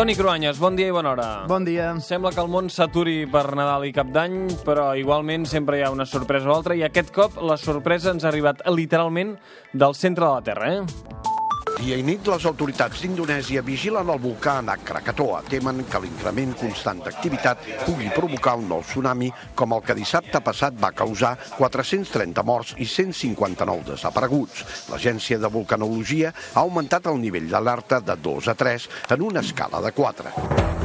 Toni Cruanyes, bon dia i bona hora. Bon dia. Sembla que el món s'aturi per Nadal i Cap d'Any, però igualment sempre hi ha una sorpresa o altra, i aquest cop la sorpresa ens ha arribat literalment del centre de la Terra, eh? Dia i nit, les autoritats d'Indonèsia vigilen el volcà Anak Krakatoa. Temen que l'increment constant d'activitat pugui provocar un nou tsunami, com el que dissabte passat va causar 430 morts i 159 desapareguts. L'Agència de Vulcanologia ha augmentat el nivell d'alerta de 2 a 3 en una escala de 4.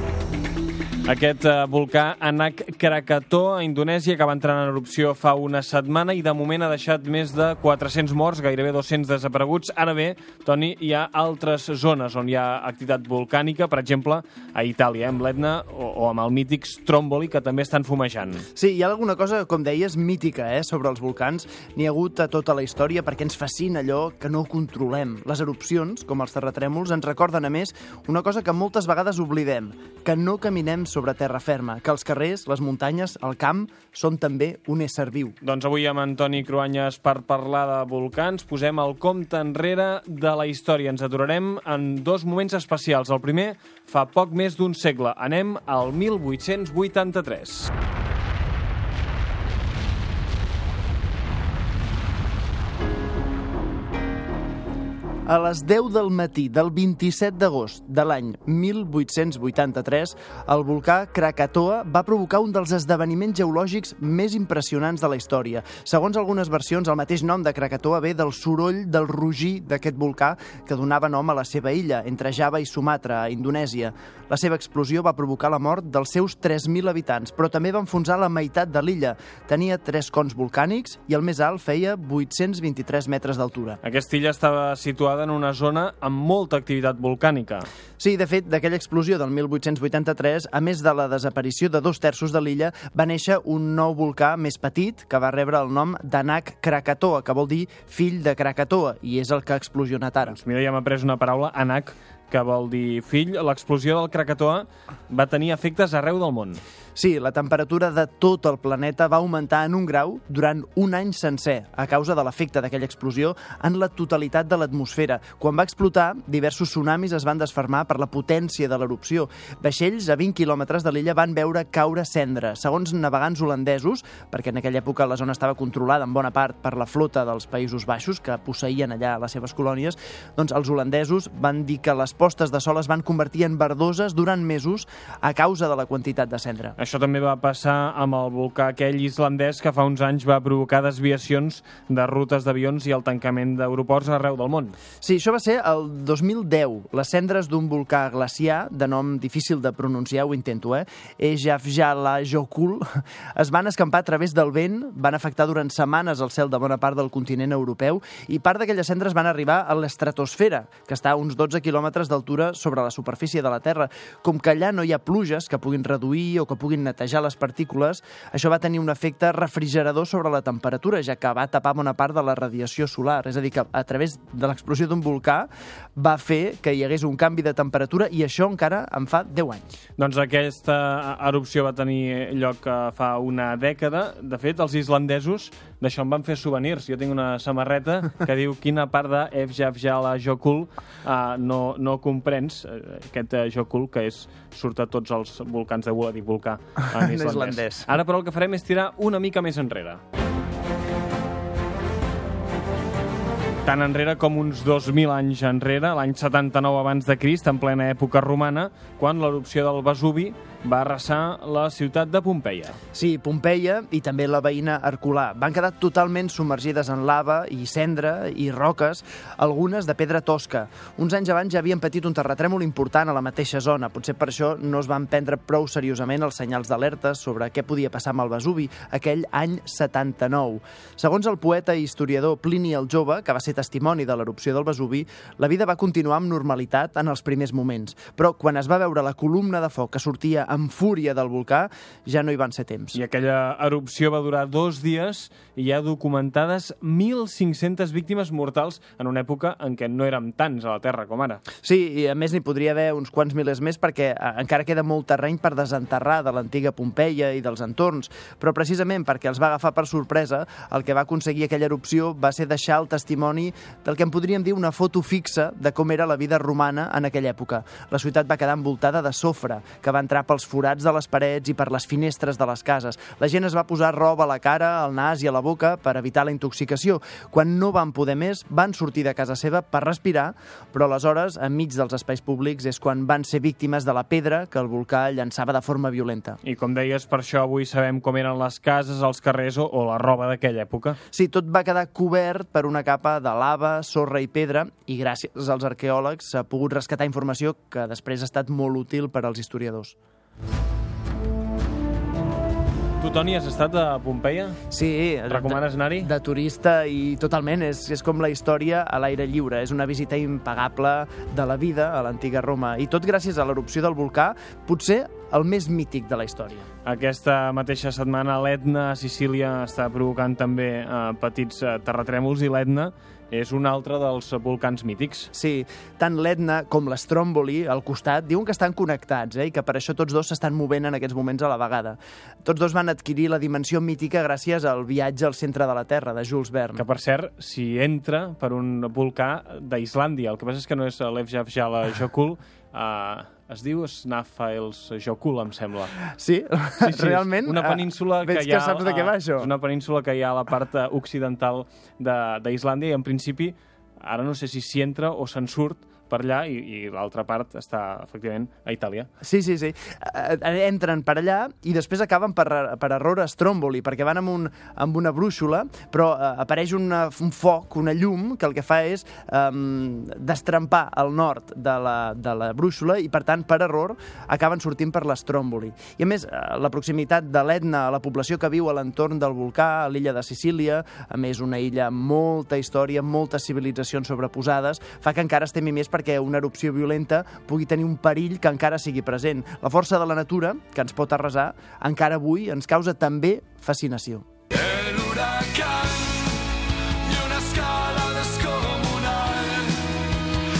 Aquest eh, volcà Anak Krakatoa, a Indonèsia, que va entrar en erupció fa una setmana i de moment ha deixat més de 400 morts, gairebé 200 desapareguts. Ara bé, Toni, hi ha altres zones on hi ha activitat volcànica, per exemple, a Itàlia, eh, amb l'Etna o, o amb el mític Stromboli, que també estan fumejant. Sí, hi ha alguna cosa, com deies, mítica eh, sobre els volcans. N'hi ha hagut a tota la història perquè ens fascina allò que no controlem. Les erupcions, com els terratrèmols, ens recorden, a més, una cosa que moltes vegades oblidem, que no caminem sobre terra ferma, que els carrers, les muntanyes, el camp, són també un ésser viu. Doncs avui amb Antoni Cruanyes per parlar de volcans posem el compte enrere de la història. Ens aturarem en dos moments especials. El primer fa poc més d'un segle. Anem al 1883. A les 10 del matí del 27 d'agost de l'any 1883, el volcà Krakatoa va provocar un dels esdeveniments geològics més impressionants de la història. Segons algunes versions, el mateix nom de Krakatoa ve del soroll del rugir d'aquest volcà que donava nom a la seva illa, entre Java i Sumatra, a Indonèsia. La seva explosió va provocar la mort dels seus 3.000 habitants, però també va enfonsar la meitat de l'illa. Tenia tres cons volcànics i el més alt feia 823 metres d'altura. Aquesta illa estava situada en una zona amb molta activitat volcànica. Sí, de fet, d'aquella explosió del 1883, a més de la desaparició de dos terços de l'illa, va néixer un nou volcà més petit que va rebre el nom d'Anak Krakatoa, que vol dir fill de Krakatoa, i és el que ha explosionat ara. Doncs mira, ja hem après una paraula, Anak, que vol dir fill. L'explosió del Krakatoa va tenir efectes arreu del món. Sí, la temperatura de tot el planeta va augmentar en un grau durant un any sencer a causa de l'efecte d'aquella explosió en la totalitat de l'atmosfera. Quan va explotar, diversos tsunamis es van desfermar per la potència de l'erupció. Vaixells a 20 quilòmetres de l'illa van veure caure cendra. Segons navegants holandesos, perquè en aquella època la zona estava controlada en bona part per la flota dels Països Baixos, que posseïen allà les seves colònies, doncs els holandesos van dir que les postes de sol es van convertir en verdoses durant mesos a causa de la quantitat de cendra. Això també va passar amb el volcà aquell islandès que fa uns anys va provocar desviacions de rutes d'avions i el tancament d'aeroports arreu del món. Sí, això va ser el 2010. Les cendres d'un volcà glaciar, de nom difícil de pronunciar, ho intento, eh? Ejafjallajökull, es van escampar a través del vent, van afectar durant setmanes el cel de bona part del continent europeu i part d'aquelles cendres van arribar a l'estratosfera, que està a uns 12 quilòmetres d'altura sobre la superfície de la Terra. Com que allà no hi ha pluges que puguin reduir o que puguin netejar les partícules, això va tenir un efecte refrigerador sobre la temperatura, ja que va tapar bona part de la radiació solar. És a dir, que a través de l'explosió d'un volcà va fer que hi hagués un canvi de temperatura i això encara en fa 10 anys. Doncs aquesta erupció va tenir lloc fa una dècada. De fet, els islandesos d'això en van fer souvenirs. Jo tinc una samarreta que diu quina part de Efjafjala Jokul uh, no, no comprens, uh, aquest uh, Jokul, que és, surt a tots els volcans de Wula, dic volcà en islandès. islandès. Ara, però, el que farem és tirar una mica més enrere. Tan enrere com uns 2.000 anys enrere, l'any 79 abans de Crist, en plena època romana, quan l'erupció del Vesuvi va arrasar la ciutat de Pompeia. Sí, Pompeia i també la veïna Herculà van quedar totalment submergides en lava i cendra i roques, algunes de pedra tosca. Uns anys abans ja havien patit un terratrèmol important a la mateixa zona. Potser per això no es van prendre prou seriosament els senyals d'alerta sobre què podia passar amb el Vesuvi aquell any 79. Segons el poeta i historiador Plini el Jove, que va ser testimoni de l'erupció del Vesuvi, la vida va continuar amb normalitat en els primers moments. Però quan es va veure la columna de foc que sortia amb fúria del volcà, ja no hi van ser temps. I aquella erupció va durar dos dies i hi ha documentades 1.500 víctimes mortals en una època en què no érem tants a la Terra com ara. Sí, i a més n'hi podria haver uns quants milers més perquè eh, encara queda molt terreny per desenterrar de l'antiga Pompeia i dels entorns, però precisament perquè els va agafar per sorpresa, el que va aconseguir aquella erupció va ser deixar el testimoni del que en podríem dir una foto fixa de com era la vida romana en aquella època. La ciutat va quedar envoltada de sofre, que va entrar pels forats de les parets i per les finestres de les cases. La gent es va posar roba a la cara, al nas i a la boca per evitar la intoxicació. Quan no van poder més, van sortir de casa seva per respirar, però aleshores, enmig dels espais públics, és quan van ser víctimes de la pedra que el volcà llançava de forma violenta. I com deies, per això avui sabem com eren les cases, els carrers o, o la roba d'aquella època. Sí, tot va quedar cobert per una capa de lava, sorra i pedra, i gràcies als arqueòlegs s'ha pogut rescatar informació que després ha estat molt útil per als historiadors. Tu, Toni, has estat a Pompeia? Sí. Recomanes anar-hi? De turista i totalment. És, és com la història a l'aire lliure. És una visita impagable de la vida a l'antiga Roma. I tot gràcies a l'erupció del volcà, potser el més mític de la història. Aquesta mateixa setmana l'Etna a Sicília està provocant també eh, petits eh, terratrèmols i l'Etna és un altre dels volcans mítics. Sí, tant l'Etna com l'Stromboli al costat diuen que estan connectats eh, i que per això tots dos s'estan movent en aquests moments a la vegada. Tots dos van adquirir la dimensió mítica gràcies al viatge al centre de la Terra, de Jules Verne. Que, per cert, si entra per un volcà d'Islàndia. El que passa és que no és l'Efjafjala Jokul, eh, es diu Snaffels Jokul, em sembla. Sí? sí, sí Realment? Una península uh, que hi ha... que saps de què va, això? És una península que hi ha a la part eh, occidental d'Islàndia i, en principi, ara no sé si s'hi entra o se'n surt, per allà i, i l'altra part està, efectivament, a Itàlia. Sí, sí, sí. Entren per allà i després acaben per, per error a Stromboli, perquè van amb, un, amb una brúixola, però uh, apareix una, un foc, una llum, que el que fa és um, destrempar el nord de la, de la brúixola i, per tant, per error, acaben sortint per l'Stromboli. I, a més, uh, la proximitat de l'Etna a la població que viu a l'entorn del volcà, a l'illa de Sicília, a més, una illa amb molta història, moltes civilitzacions sobreposades, fa que encara estem més perquè una erupció violenta pugui tenir un perill que encara sigui present. La força de la natura, que ens pot arrasar, encara avui ens causa també fascinació. El huracán y una escala descomunal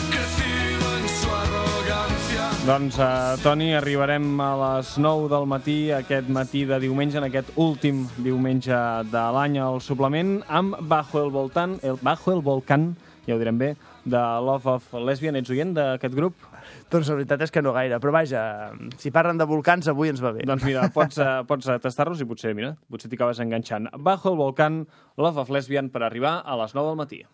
crecido en su arrogancia. Doncs, uh, Toni, arribarem a les 9 del matí, aquest matí de diumenge, en aquest últim diumenge de l'any al suplement, amb Bajo el Voltán, el Bajo el Volcán, ja ho direm bé, de Love of Lesbian. Ets oient d'aquest grup? Doncs la veritat és que no gaire, però vaja, si parlen de volcans avui ens va bé. Doncs mira, pots, uh, pots tastar-los i potser, mira, potser t'hi acabes enganxant. Bajo el volcán, Love of Lesbian per arribar a les 9 del matí.